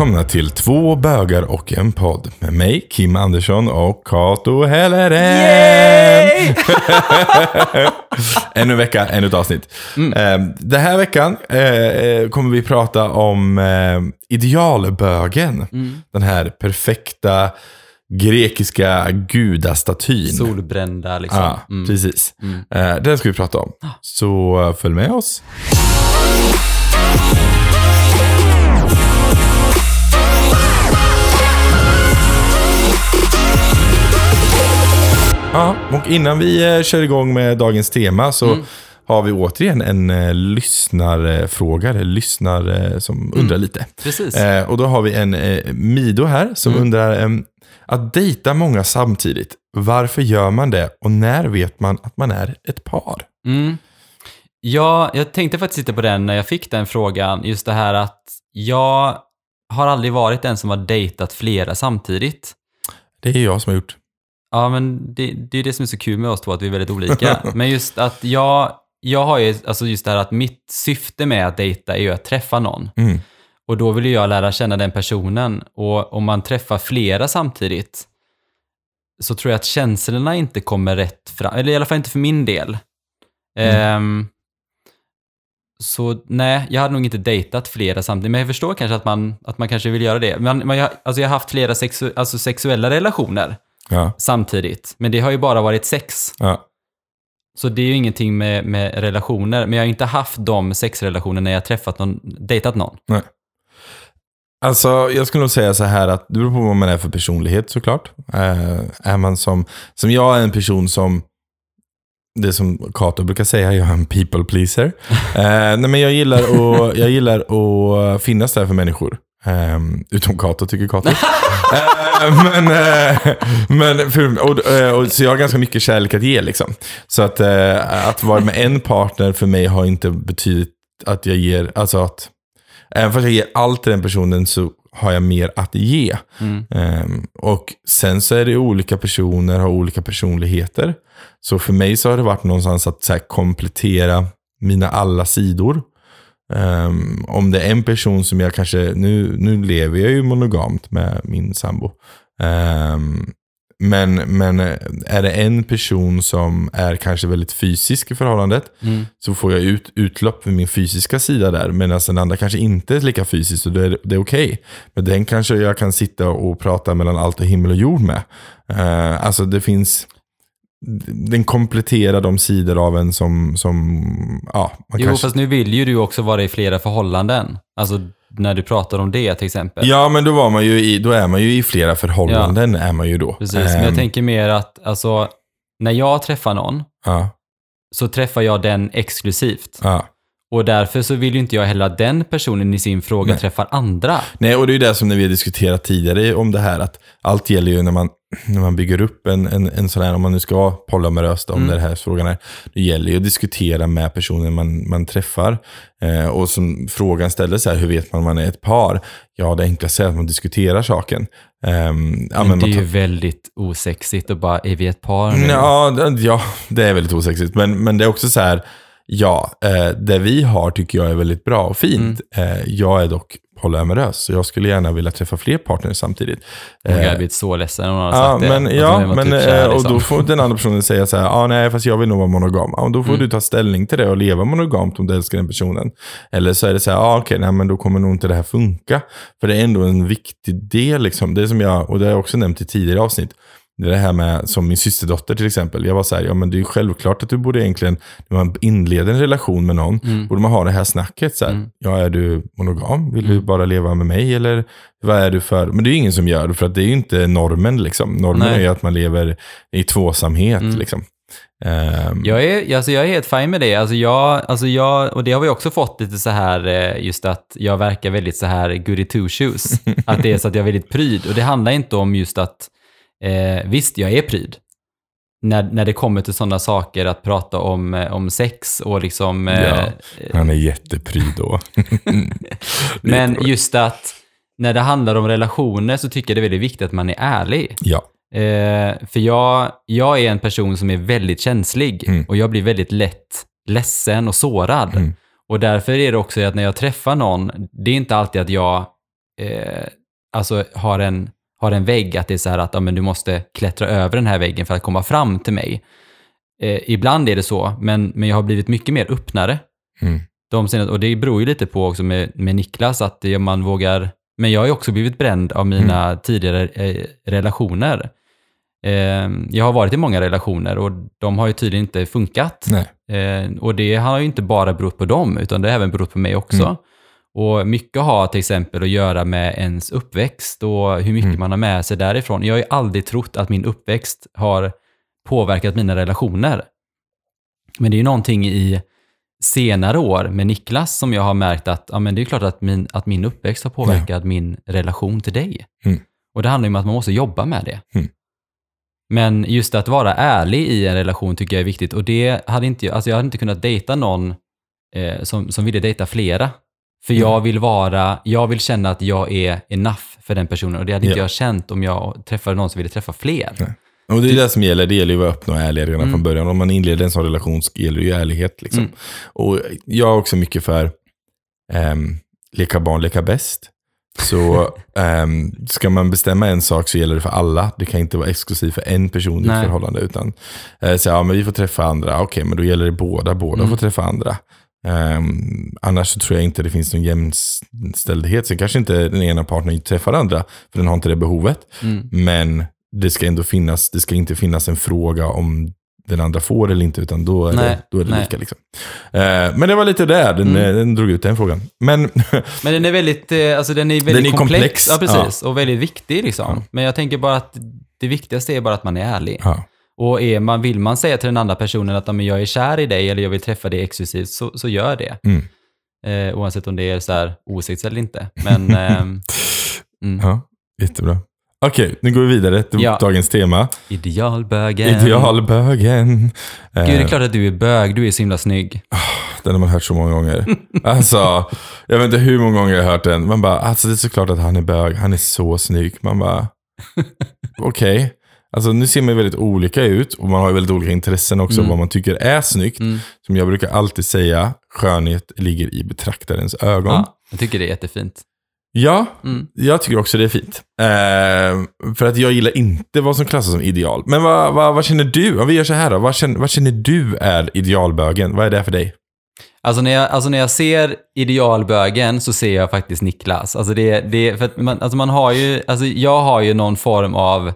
välkomna till Två bögar och en podd med mig, Kim Andersson och Kato Helleren. ännu en vecka, ännu ett avsnitt. Eh, Den här veckan eh, kommer vi prata om eh, idealbögen. Den här perfekta grekiska gudastatyn. Solbrända liksom. Ja, Mm. precis. Eh, den ska vi prata om. Så eh, följ med oss. Ja, och innan vi eh, kör igång med dagens tema så Mm. har vi återigen en eh, lyssnarfråga, eller lyssnare som undrar lite. Precis. Eh, och då har vi en eh, Mido här som undrar, ehm, att dejta många samtidigt, varför gör man det och när vet man att man är ett par? Mm. Ja, jag tänkte faktiskt lite på den när jag fick den frågan. Just det här att jag har aldrig varit den som har dejtat flera samtidigt. Det är jag som har gjort. Ja, men det, det är det som är så kul med oss två, att vi är väldigt olika. men just att jag, jag har ju, alltså just det här att mitt syfte med att dejta är ju att träffa någon. Mm. Och då vill jag lära känna den personen. Och om man träffar flera samtidigt så tror jag att känslorna inte kommer rätt fram. Eller i alla fall inte för min del. Ehm, så nej, jag hade nog inte dejtat flera samtidigt. Men jag förstår kanske att man, att man kanske vill göra det. Men, men jag, alltså jag har haft flera sexu- alltså sexuella relationer Ja, samtidigt. Men det har ju bara varit sex. ja. Så det är ju ingenting med, med relationer. Men jag har inte haft de sexrelationer när jag träffat någon, dejtat någon. Nej. Alltså, jag skulle nog säga så här att det beror på vad man är för personlighet såklart. Eh, är man som, som jag är en person som, det som Kato brukar säga, jag är en people pleaser. Eh, nej, men jag gillar, att, jag gillar att finnas där för människor. Eh, utom Kato tycker Kato. Eh, men, eh, men för, och, eh, och, så jag har ganska mycket kärlek att ge liksom. Så att, eh, att vara med en partner för mig har inte betydit att jag ger, alltså att Även fast jag ger allt till den personen så har jag mer att ge. Mm. Ehm, och sen så är det olika personer, har olika personligheter. Så för mig så har det varit någonstans att så komplettera mina alla sidor. Ehm, om det är en person som jag kanske, nu, nu lever jag ju monogamt med min sambo. Ehm, men, men är det en person som är kanske väldigt fysisk i förhållandet Mm. så får jag ut, utlopp för min fysiska sida där. Medan den andra kanske inte är lika fysisk och det är, det är okej. Men den kanske jag kan sitta och prata mellan allt och himmel och jord med. Eh, alltså det finns, den kompletterar de sidor av en som, som ja, man Jo, kanske... fast nu vill ju du också vara i flera förhållanden. Alltså när du pratar om det till exempel. Ja, men då, var man ju i, då är man ju i flera förhållanden. Är man ju då. Precis, men jag Ehm, tänker mer att alltså, när jag träffar någon ja, så träffar jag den exklusivt. ja. Och därför så vill ju inte jag heller att den personen i sin fråga Nej. träffar andra. Nej, och det är ju det som vi har diskuterat tidigare om det här att allt gäller ju när man, när man bygger upp en, en, en sån här, om man nu ska vara polyamoröst om Mm. det här frågan är, det gäller ju att diskutera med personen man, man träffar. Eh, och som frågan ställdes här, hur vet man om man är ett par? Ja, det enklaste är att man diskuterar saken. Ehm, ja, Men det är ju väldigt osexigt och bara, är vi ett par nu? Ja, det- ja, det är väldigt osexigt. Men, men det är också så här, ja, eh, det vi har tycker jag är väldigt bra och fint. Mm. Eh, jag är dock polyamorös, så jag skulle gärna vilja träffa fler partners samtidigt. Jag Eh, hade blivit så ledsen om någon hade Ja, sagt det. men, Att ja men, typ eh, kär, och liksom. då får den andra personen säga så här, ah, nej fast jag vill nog vara monogam. Ja, då får Mm. du ta ställning till det och leva monogamt om du älskar den personen. Eller så är det så här, ah, okej, nej men då kommer nog inte det här funka. För det är ändå en viktig del, liksom. det som jag, och det har jag också nämnt i tidigare avsnitt, det är det här med, som min systerdotter till exempel. Jag var så här, ja men det är ju självklart att du borde egentligen, när man inleder en relation med någon, Mm. borde man ha det här snacket. Så här, Mm. Ja, är du monogam? Vill du Mm. bara leva med mig? Eller vad är du för? Men det är ju ingen som gör det, för att det är ju inte normen. Liksom. Normen Nej. är ju att man lever i tvåsamhet. Mm. Liksom. Ehm, Jag är, alltså jag är helt fine med det. Alltså jag, alltså jag, och det har vi också fått lite så här, eh, just att jag verkar väldigt så här goody two shoes. att det är så att jag är väldigt pryd. Och det handlar inte om just att, eh, visst jag är pryd. När, när det kommer till sådana saker, att prata om, eh, om sex och liksom... eh, Ja, eh, Han är jättepryd då. men just att när det handlar om relationer så tycker jag det är väldigt viktigt att man är ärlig. Ja. Eh, för jag, jag är en person som är väldigt känslig Mm. och jag blir väldigt lätt ledsen och sårad. Mm. Och därför är det också att när jag träffar någon, det är inte alltid att jag eh, alltså har en, har en vägg, att det är så här att ja, men du måste klättra över den här väggen för att komma fram till mig. Eh, ibland är det så, men, men jag har blivit mycket mer öppnare. Mm. De senaste, och det beror ju lite på också med, med Niklas, att det, man vågar... Men jag har ju också blivit bränd av mina tidigare eh, relationer. Eh, jag har varit i många relationer och de har ju tydligen inte funkat. Nej. Eh, och det har ju inte bara berott på dem, utan det har även berott på mig också. Mm. Och mycket har till exempel att göra med ens uppväxt och hur mycket Mm. man har med sig därifrån. Jag har ju aldrig trott att min uppväxt har påverkat mina relationer. Men det är ju någonting i senare år med Niklas som jag har märkt att ja, men det är klart att min, att min uppväxt har påverkat min relation till dig. Mm. Och det handlar ju om att man måste jobba med det. Mm. Men just att vara ärlig i en relation tycker jag är viktigt. Och det hade inte, alltså jag hade inte kunnat dejta någon eh, som, som ville dejta flera. För jag vill vara, jag vill känna att jag är enough för den personen. Och det hade inte Ja. jag känt om jag träffade någon som ville träffa fler. Nej. Och det är det som gäller. Det gäller ju att vara öppen och ärlig redan Mm. från början. Om man inleder en sån relation så gäller det ju ärlighet. Liksom. Mm. Och jag är också mycket för ehm, leka barn, leka bäst. Så ehm, ska man bestämma en sak så gäller det för alla. Det kan inte vara exklusivt för en person i ett förhållande. Utan eh, så, ja, men vi får träffa andra. Okej, men då gäller det båda. Båda Mm. får träffa andra. Ehm, annars så tror jag inte det finns någon jämställdhet. Sen kanske inte den ena partnern träffar andra, för den har inte det behovet. Mm. Men det ska ändå finnas, det ska inte finnas en fråga om den andra får eller inte, utan då är Nej, det, då är det nej. lika. Liksom. Eh, men det var lite där, den, Mm. den drog ut den frågan. Men Men den är väldigt, eh, alltså den är väldigt Den är komplex. komplex, Ja, precis. Och väldigt viktig liksom. Men jag tänker bara att det viktigaste är bara att man är ärlig. ja, Och är man, vill man säga till den andra personen att "Ja, men jag är kär i dig eller jag vill träffa dig exklusivt, så, så gör det. Mm. Eh, oavsett om det är så här åsikts eller inte. Men, ehm, mm. ja, jättebra. Okej, nu går vi vidare till Ja. dagens tema. Idealbögen. Idealbögen. Eh, Gud, det är klart att du är bög. Du är så himla snygg. Den har man hört så många gånger. Alltså, jag vet inte hur många gånger jag har hört den. Man bara, alltså det är såklart att han är bög. Han är så snygg. Man bara, okej. Alltså nu ser man ju väldigt olika ut och man har ju väldigt olika intressen också. Mm. Vad man tycker är snyggt. Mm. Som jag brukar alltid säga, skönhet ligger i betraktarens ögon. Ja, Ja, jag tycker det är jättefint. Mm. jag tycker också det är fint. Eh, för att jag gillar inte vad som klassas som ideal. Men vad, vad, vad känner du? Om vi gör så här då. Vad känner, vad känner du är idealbögen? Vad är det för dig? Alltså när, jag, alltså när jag ser idealbögen så ser jag faktiskt Niklas. Alltså det, det, för man, alltså man har ju, alltså jag har ju någon form av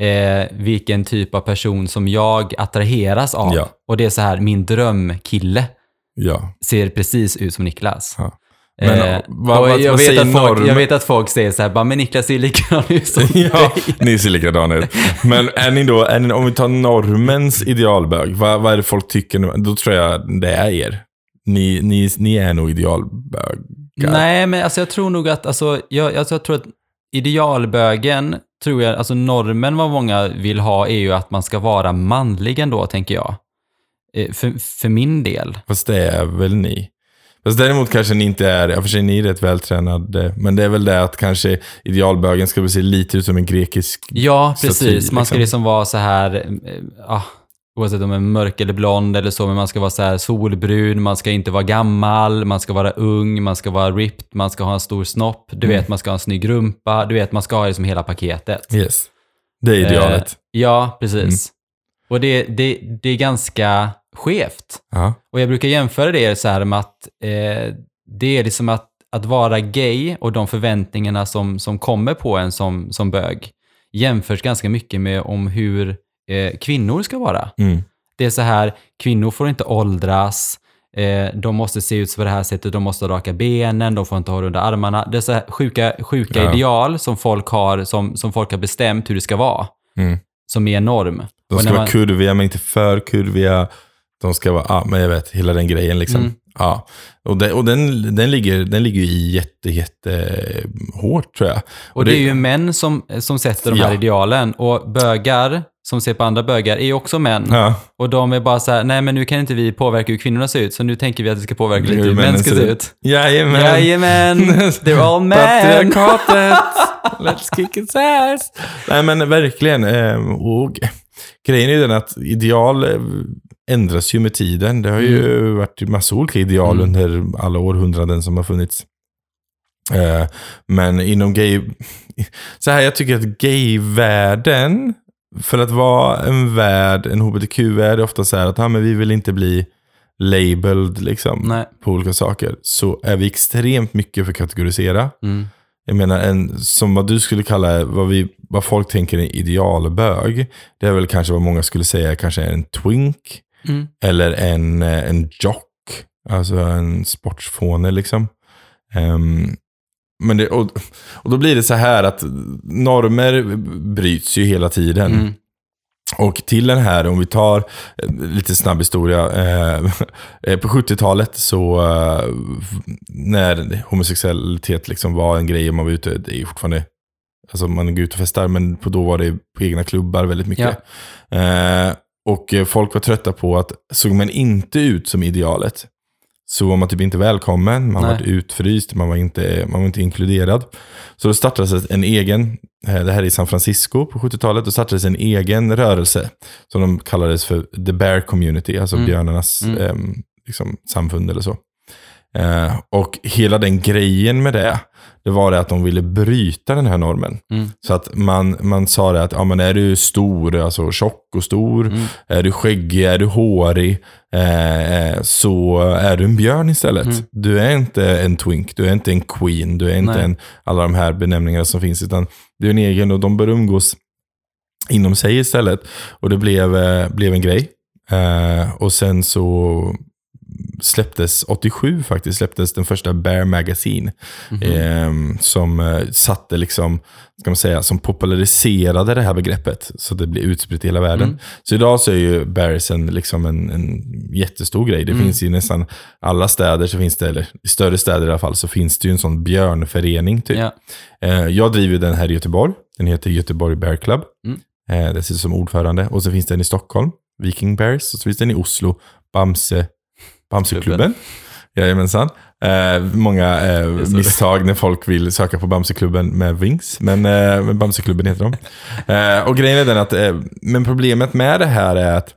eh, vilken typ av person som jag attraheras av. Ja. Och det är så här, min drömkille Ja. ser precis ut som Niklas. Ja. Men, Eh, vad- vad- jag, vad vet att folk, norm? jag vet att folk säger så här, bara, men Niklas ser likadan ut som Ja, dig. ni ser likadana ut. Men är ni då, är ni, om vi tar normens idealbög, vad, vad är det folk tycker? nu? Då tror jag det är er. Ni, ni, ni är nog idealbögar. Nej, men alltså jag tror nog att, alltså, jag, alltså jag tror att idealbögen, tror jag, alltså normen vad många vill ha är ju att man ska vara manlig ändå, tänker jag. Eh, För, för min del. Fast det är väl ni. Fast däremot kanske ni inte är, ja för sig ni är rätt vältränade, men det är väl det att kanske idealbögen ska se lite ut som en grekisk... Ja, precis. Man ska liksom. liksom vara så här, ah, oavsett om man är mörk eller blond eller så, men man ska vara så solbrun, man ska inte vara gammal, man ska vara ung, man ska vara ripped, man ska ha en stor snopp, du Mm. vet, man ska ha en snygg rumpa, du vet, man ska ha liksom hela paketet. Yes. Det är idealet. Eh, ja, precis. Mm. Och det, det, det är ganska skevt. ja. Och jag brukar jämföra det så här med att eh, det är liksom att, att vara gay och de förväntningarna som, som kommer på en som, som bög jämförs ganska mycket med om hur eh, kvinnor ska vara. Mm. Det är så här, kvinnor får inte åldras, eh, de måste se ut på det här sättet, de måste raka benen, de får inte ha det under armarna. Det är så här sjuka, sjuka Ja. ideal som folk, har, som, som folk har bestämt hur det ska vara, Mm. som är norm. De Och ska när vara man- kurviga men inte för kurviga. De ska vara, ja men jag vet, hela den grejen liksom. Mm. Ja. Och, den, och den, den, ligger, den ligger i jätte, jätte hårt tror jag. Och det är ju män som, som sätter de här Ja. idealen. Och bögar, som ser på andra bögar, är ju också män. Ja. Och de är bara så här, nej men nu kan inte vi påverka hur kvinnorna ser ut, så nu tänker vi att vi ska påverka lite Hur män ska se ut. Jajamän. Jajamän, they're all men. Patriarkatet. Let's kick its ass. Nej men verkligen. eh, Och grejen är ju den att ideal eh, ändras ju med tiden. Det har ju varit massa olika ideal Mm. under alla århundraden som har funnits. Eh, men inom gay... Så här, jag tycker att gayvärlden, för att vara en värld, en hbtq-värld, är ofta så här att ah, men vi vill inte bli labeled liksom, Nej. på olika saker. Så är vi extremt mycket för att kategorisera. Mm. Jag menar, en, som vad du skulle kalla, vad, vi, vad folk tänker är idealbög, det är väl kanske vad många skulle säga kanske är en twink, Mm. eller en, eh, en jock, alltså en sportsfåne liksom. Ehm, men det, och, och då blir det så här att normer bryts ju hela tiden. Mm. Och till den här, om vi tar eh, lite snabb historia. Eh, eh, på 70-talet så, eh, när homosexualitet liksom var en grej och man var ute, det är fortfarande, alltså man går ut och festar, men på då var det på egna klubbar väldigt mycket. Eh, och folk var trötta på att, såg man inte ut som idealet, så var man typ inte välkommen, man Nej. var utfryst, man var, inte, man var inte inkluderad. Så då startades en egen, eh, det här är i San Francisco på 70-talet, då startades en egen rörelse som de kallades för The Bear Community, alltså Mm. björnarnas Mm. ehm, liksom, samfund eller så. Eh, och hela den grejen med det, det var det att de ville bryta den här normen. Mm. Så att man, man sa det att, ja men är du stor, alltså tjock och stor, Mm. är du skäggig, är du hårig, eh, så är du en björn istället. Mm. Du är inte en twink, du är inte en queen, du är inte Nej. en, alla de här benämningarna som finns, utan du är en egen och de bör umgås inom sig istället. Och det blev, eh, blev en grej. Eh, och sen så släpptes 87 faktiskt, släpptes den första Bear Magazine. Mhm. Eh, som satte liksom, ska man säga, som populariserade det här begreppet. Så det blev utspritt i hela världen. Mm. Så idag så är ju Bears en, liksom en, en jättestor grej. Det Mm. finns i nästan alla städer, så finns det, eller i större städer i alla fall, så finns det ju en sån björnförening typ. Ja. Eh, jag driver den här i Göteborg. Den heter Göteborg Bear Club. Mm. Eh, det sitter som ordförande. Och så finns den i Stockholm, Viking Bears. Och så finns den i Oslo, Bamse, Bamseklubben. Jajamensan. Eh, många eh, misstag när folk vill söka på Bamseklubben med Wings. Men, eh, Bamseklubben heter de. Eh, och grejen är den att, eh, men problemet med det här är att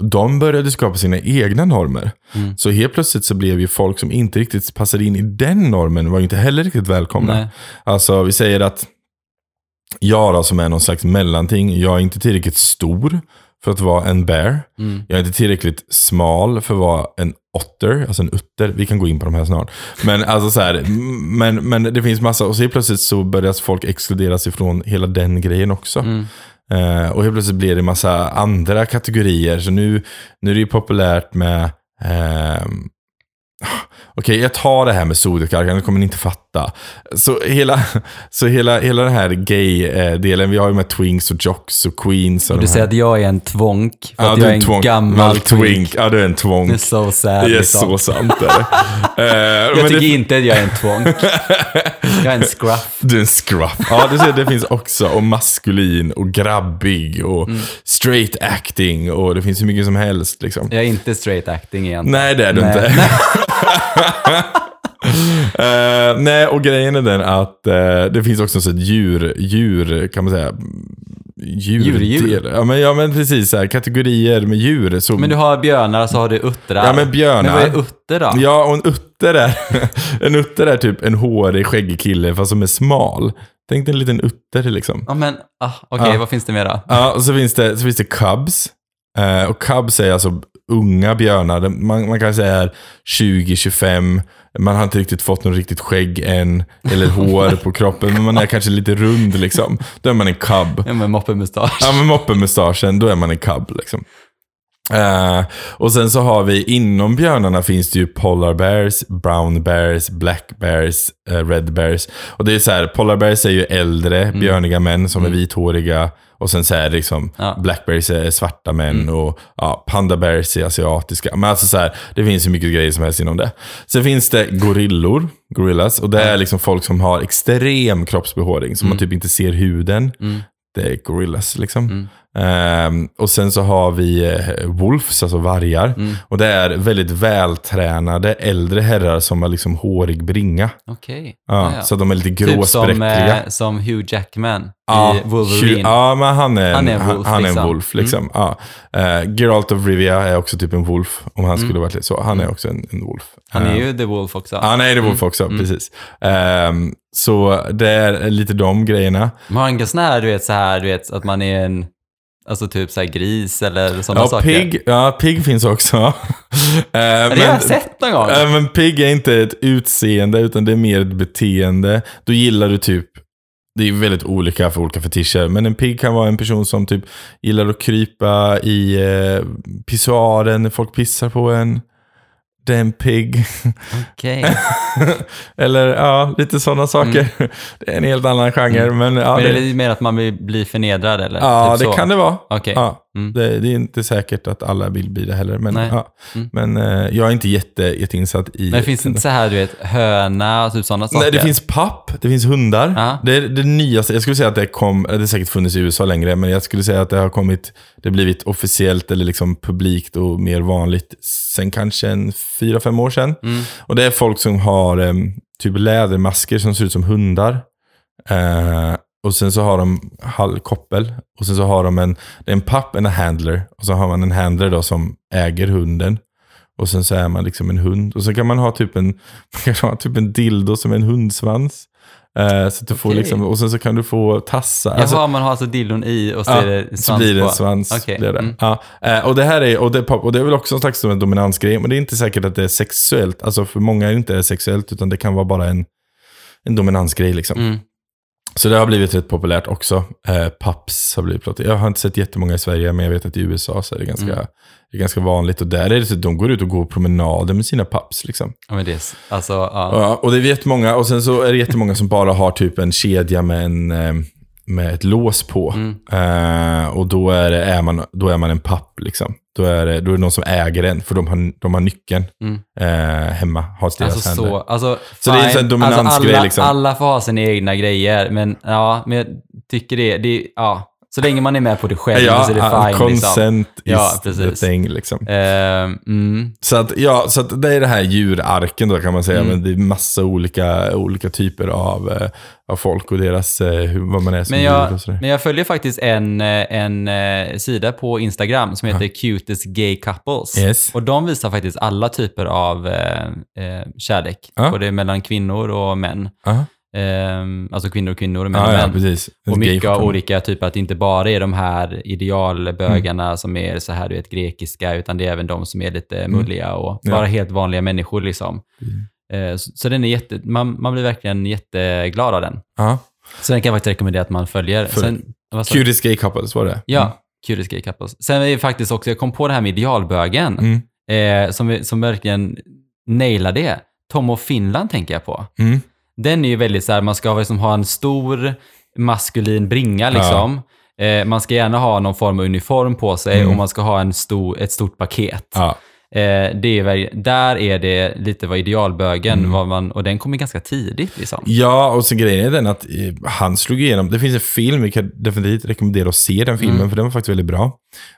de började skapa sina egna normer. Mm. Så helt plötsligt så blev ju folk som inte riktigt passade in i den normen var ju inte heller riktigt välkomna. Nej. Alltså vi säger att jag då, som är någon slags mellanting, jag är inte tillräckligt stor för att vara en bear. Mm. Jag är inte tillräckligt smal för att vara en otter, alltså en utter. Vi kan gå in på de här snart. Men alltså så här, men, men det finns massa, och så helt plötsligt så börjar folk exkluderas ifrån hela den grejen också. Mm. Eh, och helt plötsligt blir det massa andra kategorier. Så nu, nu är det ju populärt med... ehm, Okej, jag tar det här med zodiakarkan, det kommer ni inte fatta. Så hela, så hela, hela den här gay-delen, vi har ju med twinks och jocks och queens. Och du säger att jag är en twonk, för Ja, att du jag är en twonk. gammal twink. twink. Ja, du är en twonk. Det är så sad. Det är liksom. så sant. Är det. Eh, Jag tycker det, inte att jag är en twonk. Jag är en scruff. Du är en scruff. Ja, du ser, det finns också. Och maskulin och grabbig och Mm. straight acting och det finns hur mycket som helst. Liksom. Jag är inte straight acting egentligen. Nej, det är du Nej. inte. Eh, nej, och grejen är den att eh, det finns också så ett djur, djur, kan man säga. Djur, Djurdjur? Ja, men, ja, men precis. Så här, kategorier med djur. Så, Men du har björnar så har du uttrar. Ja, men björnar. Men vad är utter då? Ja, och en utter är, en utter är typ en hårig, skäggig kille fast som är smal. Tänk dig en liten utter liksom. Ja, men ah, okej, Ja. vad finns det mer då? Ja, och så finns det, så finns det cubs. Eh, och cubs är alltså unga björnar. Man, man kan säga är 20-25. Man har inte riktigt fått något riktigt skägg än. Eller hår på kroppen. Men man är kanske lite rund liksom. Då är man en cub. Ja, men moppemustasch. Ja, med moppemustaschen, då är man en cub liksom. Eh, och sen så har vi inom björnarna finns det ju polar bears, brown bears, black bears, eh, red bears. Och det är så här, polar bears är ju äldre björniga män som är vithåriga. Och sen så är det liksom, Ja. black bears är svarta män och ja, panda bears är asiatiska. Men alltså så här, det finns ju mycket grejer som helst inom det. Sen finns det gorillor, gorillas. Och det är liksom folk som har extrem kroppsbehåring. Så man typ inte ser huden. Jätte-gorillas. Liksom. Mm. Ehm, och sen så har vi eh, wolves, alltså vargar. Mm. Och det är väldigt vältränade äldre herrar som har liksom hårig bringa. Okej. Ja, Ja, ja. Så de är lite Typ som, gråspräckliga. eh, som Hugh Jackman Ja, i Wolverine. Ja, men han är en, Han är en han, wolf, han är en liksom. wolf. Liksom. Ja. Eh, Geralt of Rivia är också typ en wolf, om han skulle varit så. Han är också en, en wolf. Han är Eh, ju The Wolf också. Det är wolf också, precis. Ehm, så det är lite de grejerna. Ingen sån här, du vet, så här, du vet, att man är en, alltså typ så här gris eller sådana Ja, saker. pig, ja, pig finns också. Eh, det har jag sett någon gång. Eh, men pig är inte ett utseende, utan det är mer ett beteende. Då gillar du typ, det är väldigt olika för olika fetischer, men en pig kan vara en person som typ gillar att krypa i eh, pissoaren när folk pissar på en. En pig. Okej. Eller ja, lite sådana saker. Det är en helt annan genre, men ja, Mm. Men är det, det mer att man vill bli förnedrad eller? ja, typ det så? kan det vara. Okej. Ja, Mm. det, det är inte säkert att alla vill bli det heller. Men, ja. Mm. men eh, jag är inte jätte, jätteinsatt i... Men det finns inte så här, du vet, höna och typ sådana saker? Nej, det finns papp, det finns hundar. Ja. Det är det nyaste. Jag skulle säga att det kom, det har säkert funnits i USA längre, men jag skulle säga att det har kommit, det har blivit officiellt eller liksom publikt och mer vanligt sen kanske en fyra, fem år sedan. Mm. Och det är folk som har em, typ lädermasker som ser ut som hundar. Eh, och sen så har de halvkoppel. Och sen så har de en, det är en papp, en handler. Och så har man en handler då som äger hunden. Och sen så är man liksom en hund. Och så kan man ha typ en, man kan ha typ en dildo som en hundsvans. Eh, så att du får Okej. liksom, och sen så kan du få tassar. Jaha, Alltså, man har alltså dildon i och så Ja, är det svans så blir det en på. svans. Okej, Blir det. mm. Ja. Eh, och, det här är, och, det, och det är väl också en slags dominansgrej, men det är inte säkert att det är sexuellt. Alltså för många är det inte sexuellt, utan det kan vara bara en, en dominansgrej. Liksom. Mm. Så det har blivit rätt populärt också. Eh, paps har blivit pratat. Jag har inte sett jättemånga i Sverige, men jag vet att i USA så är det ganska, Mm. det är ganska vanligt. Och där är det så att de går ut och går promenader med sina paps. Liksom. Ja, men det är, alltså, ja. Ja, och det är jättemånga. Och sen så är det jättemånga som bara har typ en kedja med, en, eh, med ett lås på. Mm. Eh, och då är, det, är man, då är man en papp. Liksom. Då, är det, då är det någon som äger den, för de har, de har nyckeln Mm. eh, hemma. Har deras Alltså händer. så, alltså, Så det är en sån dominansgrej, alltså, alla, liksom. alla får ha sina egna grejer, men ja, men jag tycker det, det ja, så länge man är med på det själv Ja, så är det ja, fine. Liksom. consent Ja, is precis. the thing. Liksom. Ehm, mm, Så, att, ja, så att det är det här djurarken då kan man säga. Mm. Men det är massa olika, olika typer av, eh, av folk och deras, eh, hur, vad man är som men, djur jag, och sådär. men jag följer faktiskt en, eh, en sida på Instagram som heter Cutest Gay Couples. Yes. Och de visar faktiskt alla typer av eh, kärlek, Ja. både mellan kvinnor och män. Aha. Ehm, alltså kvinnor och kvinnor och män Ja, och ja, män. Och mycket av olika typer, att det inte bara är de här idealbögarna Mm. som är så här, du vet, grekiska, utan det är även de som är lite mulliga och Mm. Ja. bara helt vanliga människor liksom. Eh, Så, så den är jätte, man, man blir verkligen jätteglad av den. Ja. Så den kan jag faktiskt rekommendera att man följer. Följ. Sen? Cutest gay couples var det? Ja, Curious Gay Couples. Sen är det faktiskt också, jag kom på det här med idealbögen, Mm. eh, som, som verkligen nailar det. Tom och Finland tänker jag på. Mm. Den är ju väldigt så här, man ska liksom ha en stor maskulin bringa liksom. Eh, man ska gärna ha någon form av uniform på sig Mm. och man ska ha en stor, ett stort paket. Ja. Eh, det är, där är det lite vad idealbögen, Mm. vad man, och den kommer ganska tidigt liksom. Ja, och så grejen är den att eh, han slog igenom. Det finns en film, vi kan definitivt rekommendera att se den filmen, Mm. för den var faktiskt väldigt bra.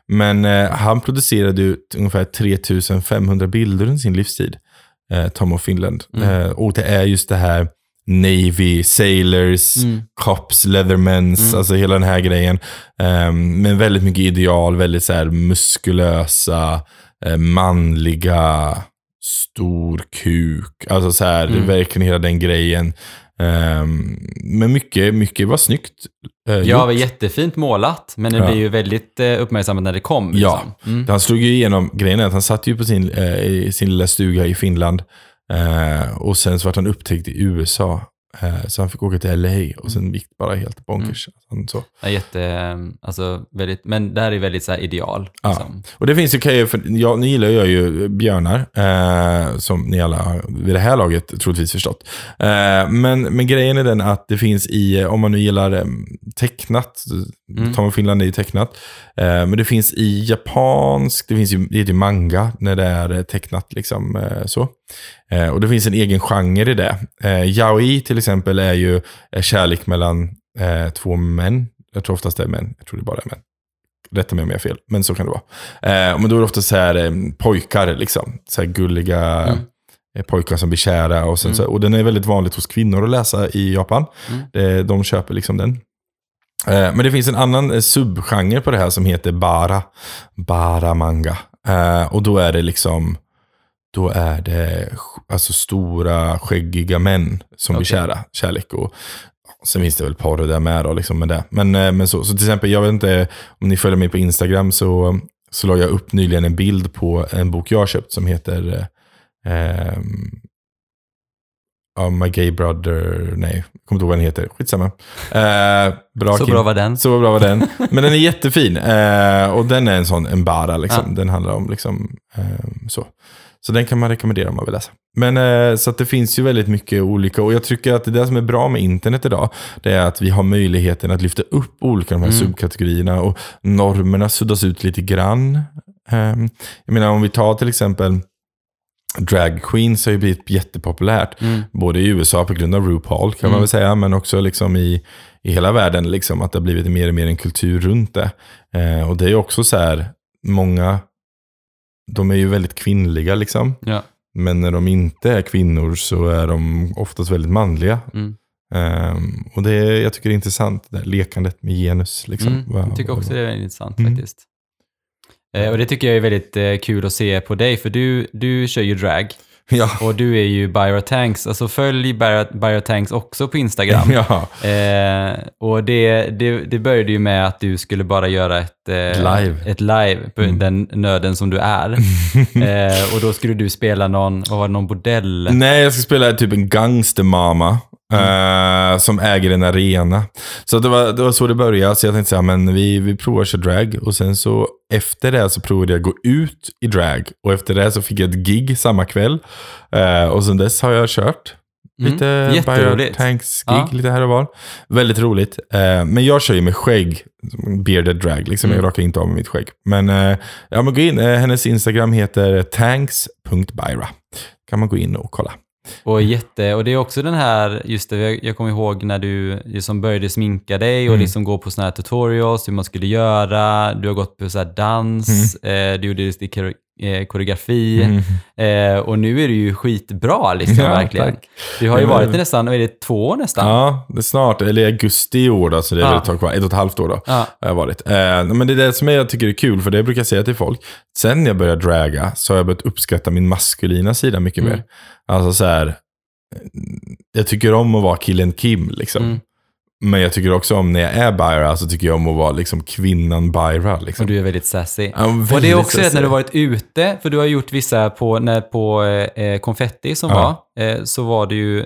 Men eh, han producerade ju ungefär 3500 bilder under sin livstid, eh, Tom of Finland. Mm. Eh, och det är just det här Navy, Sailors, Mm. Cops, Leathermans, alltså hela den här grejen. Um, men väldigt mycket ideal, väldigt så här muskulösa, eh, manliga, stor kuk. Alltså så här, Mm. verkligen hela den grejen. Ehm, men mycket, mycket var snyggt eh, Ja, det var jättefint målat, men det Ja. blir ju väldigt eh, uppmärksammat när det kom. Ja. Liksom. Mm. Han slog ju igenom, grejen att han satt ju på sin, i sin lilla stuga i Finland. Eh, och sen så vart han upptäckt i USA. Eh, så han fick åka till LA och sen gick det bara helt bonkers. Han, så. Ja, jätte, eh, alltså, väldigt, men det här är väldigt så ideal. Ja. Liksom. Och det finns ju, kan jag, för jag, ni gillar jag ju björnar, eh, som ni alla vid det här laget troligtvis förstått. Eh, men, men grejen är den att det finns i, om man nu gillar eh, tecknat, Mm. Tom och Finland är ju tecknat, eh, men det finns i japansk, det finns ju, det heter ju manga när det är eh, tecknat liksom eh, så. Eh, och det finns en egen genre i det. Eh, yaoi till exempel är ju eh, kärlek mellan eh, två män. Jag tror oftast det är män. Jag tror det bara är män. Rätta mig om jag har fel, men så kan det vara. Eh, men då är det ofta så här eh, pojkar, liksom. Så här gulliga Mm. pojkar som blir kära. Och, sen, Mm. så, och den är väldigt vanligt hos kvinnor att läsa i Japan. Mm. De köper liksom den. Men det finns en annan subgenre på det här som heter bara. Bara manga. Och då är det liksom, då är det alltså stora skäggiga män som blir Okej. kära. Kärlek och Sen finns det väl porr där med då, liksom med det. Men, eh, men så, så till exempel, jag vet inte om ni följer mig på Instagram så, så la jag upp nyligen en bild på en bok jag har köpt som heter eh, ehm, ja, My Gay Brother, nej, jag kommer inte ihåg vad den heter. Skitsamma. Eh, bra Så bra var den. Så bra var den. Men den är jättefin. Eh, och den är en sån, en bara liksom. Den handlar om liksom, eh, så. Så den kan man rekommendera om man vill läsa. Men eh, så att det finns ju väldigt mycket olika. Och jag tycker att det där som är bra med internet idag, det är att vi har möjligheten att lyfta upp olika de här Mm. subkategorierna. Och normerna suddas ut lite grann. Eh, jag menar om vi tar till exempel Drag queens har ju blivit jättepopulärt. Mm. Både i USA på grund av RuPaul kan man Mm. väl säga, men också liksom i, i hela världen. Liksom, att det har blivit mer och mer en kultur runt det. Eh, och det är ju också så här, många, de är ju väldigt kvinnliga liksom. Ja. Men när de inte är kvinnor så är de oftast väldigt manliga. Mm. Ehm, och det är, jag tycker det är intressant, det här lekandet med genus. Liksom. Mm. Jag tycker också det är intressant Mm. faktiskt. Eh, och det tycker jag är väldigt eh, kul att se på dig, för du, du kör ju drag. Ja. Och du är ju Byra Tanks, alltså följ Byra, Byra Tanks också på Instagram. ja. Eh, och det, det, det började ju med att du skulle bara göra ett, eh, Live. ett live på Mm. den nöden som du är. eh, och då skulle du spela någon, vad var det, någon bordell? Nej, jag ska spela typ en gangstermama. Mm. eh, som äger en arena. Så det var, det var så det började. Så jag tänkte säga, men vi, vi provar att köra drag. Och sen så efter det så provade jag att gå ut i drag. Och efter det så fick jag ett gig samma kväll. Eh, och sen dess har jag kört Mm. lite Jätteroligt. Tanks gig Ja. lite här och var. Väldigt roligt. Eh, men jag kör ju med skägg. Bearded drag liksom. Mm. Jag rakar inte av med mitt skägg. Men, ja, men gå in. Hennes Instagram heter tanks.byra. Kan man gå in och kolla. Och, jätte, och det är också den här, just det, jag, kommer ihåg när du liksom började sminka dig och Mm. liksom gå på såna här tutorials, hur man skulle göra, du har gått på så här dans, eh, du gjorde lite eh, koreografi Mm. eh, och nu är du ju skitbra liksom Ja, verkligen. tack. Du har ju varit i nästan, är det, två år nästan? Ja, det är snart. Eller i augusti i år då, så det är väl ett tag kvar. Ett och ett halvt år då. Ja. Har jag varit. Eh, men det är det som jag tycker är kul, för det brukar jag säga till folk. Sen jag började draga så har jag börjat uppskatta min maskulina sida mycket Mm. mer. Alltså så här, jag tycker om att vara killen Kim liksom. Men jag tycker också om när jag är Byra så tycker jag om att vara liksom kvinnan Byra. Liksom. Och du är väldigt sassy. Ja, Och det är väldigt också sassy. när du varit ute, för du har gjort vissa på, när, på eh, konfetti som Ja. var, eh, så var det ju,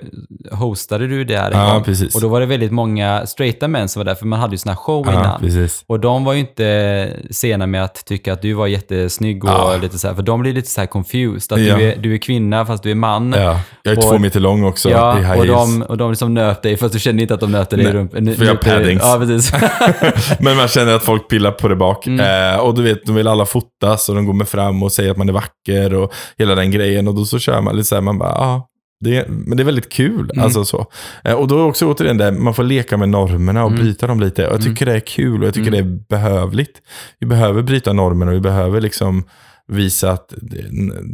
hostade du där en Ja, gång. precis. Och då var det väldigt många straighta män som var där, för man hade ju såna här show Ja, innan. precis. Och de var ju inte sena med att tycka att du var jättesnygg och Ja. lite så här, för de blir lite så här confused. Att du, är, du är kvinna fast du är man. Ja, jag är Och- två meter lång också i Ja, high och de, och de liksom nöp dig, fast du kände inte att de nöpte dig i rumpan. för jag har paddings. Ja, precis. Men man känner att folk pillar på det bak. Mm. Eh, och du vet, de vill alla fotas och de går med fram och säger att man är vacker och hela den grejen. Och då så kör man lite så här, man bara, ja. Det, men det är väldigt kul. Mm. Alltså så. Eh, och då är också återigen det, man får leka med normerna och Mm. bryta dem lite. Och jag tycker det är kul och jag tycker Mm. det är behövligt. Vi behöver bryta normerna och vi behöver liksom visa att det,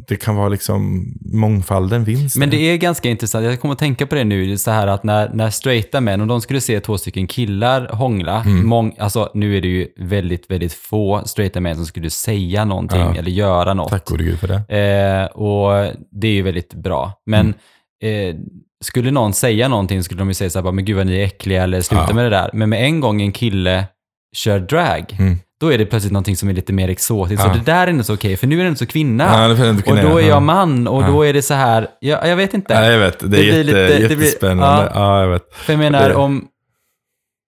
det kan vara liksom mångfalden vinst. Men det är ganska intressant, jag kommer att tänka på det nu, så här att när, när straighta män, om de skulle se två stycken killar hångla, Mm. mång, alltså nu är det ju väldigt, väldigt få straighta män som skulle säga någonting Ja. eller göra något. Tack gode gud för det. Eh, och det är ju väldigt bra. Men Mm. eh, skulle någon säga någonting skulle de ju säga så här, men gud vad ni är äckliga eller sluta Ja. med det där. Men med en gång en kille kör drag, Mm. Då är det plötsligt någonting som är lite mer exotiskt. Ja. Och det där är inte så okej, för nu är den så kvinna. Ja, inte och då är jag man och Ja. då är det så här, jag, jag vet inte. Ja, jag vet. Det är Det blir jätte, lite- det blir- jättespännande. ja. jag vet. För jag menar, Det- om...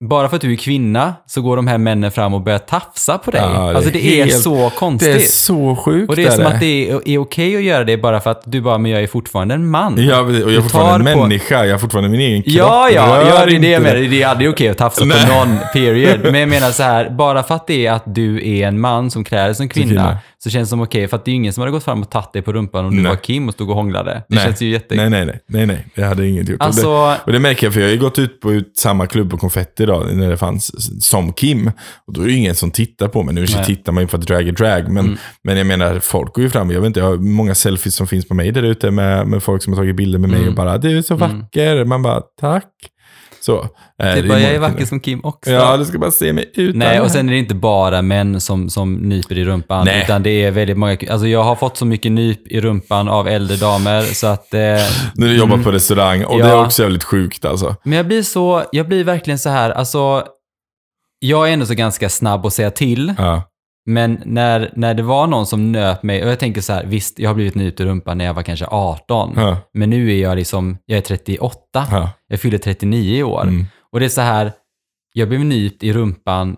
Bara för att du är kvinna så går de här männen fram och börjar tafsa på dig. Ja, det är alltså det är helt- så konstigt. Det är så sjukt. och det är som att det är, är okej att göra det bara för att du bara, men jag är fortfarande en man. Ja, och jag är fortfarande en på- människa. Jag har fortfarande min egen kropp. Ja, ja, Rör ja, det är det jag menar. Det är aldrig okej att tafsa Nej. på någon, period. Men jag menar så här, bara för att det är att du är en man som klär dig som kvinna. Så känns det som okej, för att det är ju ingen som hade gått fram och tagit dig på rumpan om du Nej. var Kim och stod och hånglade. Det Nej. känns ju jätte... Nej, nej, nej, nej, nej, det hade inget gjort. Och det, Alltså, och det märker jag, för jag har ju gått ut på ut samma klubb på Konfetti idag, när det fanns som Kim. Och då är det ju ingen som tittar på mig. Nu Nej. tittar man ju för att drag är drag, men, Mm. men jag menar, folk går ju fram. Jag vet inte, jag har många selfies som finns på mig där ute med, med folk som har tagit bilder med mig Mm. och bara, du är så Mm. vacker. Man bara, tack. Så. eh, det det är bara, jag är vacker som Kim också. Ja, du ska bara se mig utan Nej, det och sen är det inte bara män som, som nyper i rumpan, Nej. utan det är väldigt många... Alltså jag har fått så mycket nyp i rumpan av äldre damer, så att... Eh, När du jobbar mm. på restaurang. Och det Ja. är också jävligt sjukt alltså. Men jag blir så, jag blir verkligen så här, alltså... Jag är ändå så ganska snabb att säga till, Ja. Men när, när det var någon som nöp mig, och jag tänker så här, visst, jag har blivit nypt i rumpan när jag var kanske 18, Ja. men nu är jag liksom, jag är 38, Ja. jag fyller 39 i år. Mm. Och det är så här, jag blev nypt i rumpan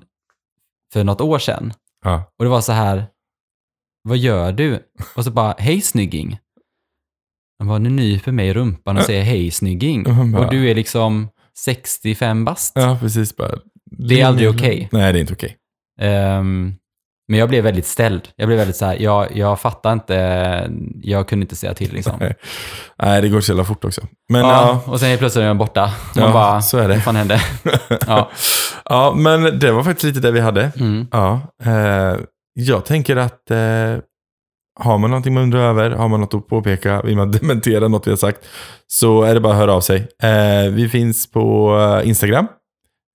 för något år sedan. Ja. Och det var så här, vad gör du? Och så bara, hej snygging. Han bara, nu nyper mig i rumpan och säger hej snygging. Bara- Och du är liksom 65 bast. ja, precis. Bara. Det är aldrig okej. Nej, det är inte okej. Ehm, men jag blev väldigt ställd. Jag blev väldigt så här, jag, jag fattar inte, jag kunde inte säga till liksom. Nej. Nej, det går så jävla fort också. Men Ja, ja, och sen helt plötsligt är jag borta. Man Ja, bara, så är det. vad fan hände? ja. ja, men det var faktiskt lite det vi hade. Mm. Ja, eh, jag tänker att eh, har man någonting man undrar över, har man något att påpeka, vill man dementera något vi har sagt, så är det bara att höra av sig. Eh, vi finns på eh, Instagram.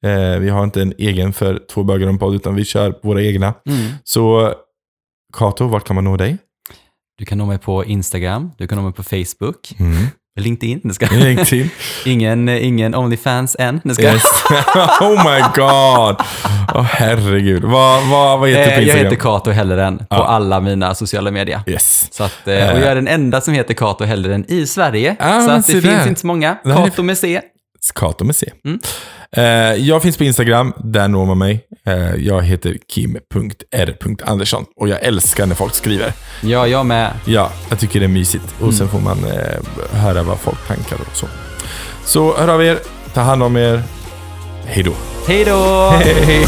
Eh, vi har inte en egen för två bögar en podd, utan vi kör våra egna. Mm. Så Kato, vart kan man nå dig? Du kan nå mig på Instagram, du kan nå mig på Facebook, Mm. LinkedIn, ska. LinkedIn. ingen, ingen Onlyfans än, det ska. Yes. oh my god! Åh herregud. Vad, vad, vad heter du Eh, jag Instagram? heter Kato Helleren på Ja. alla mina sociala medier. Yes. Så att, eh, och jag är den enda som heter Kato Helleren i Sverige. Ah, så att det finns där. inte så många. Kato med C. Kato med C. Mm. Eh, jag finns på Instagram, där når man mig. Eh, jag heter kim.r.andersson och jag älskar när folk skriver. Ja, jag med. Ja, jag tycker det är mysigt. Och sen får man eh, höra vad folk tankar och så. Så hör av er, ta hand om er. Hej då. Hej då! Hej.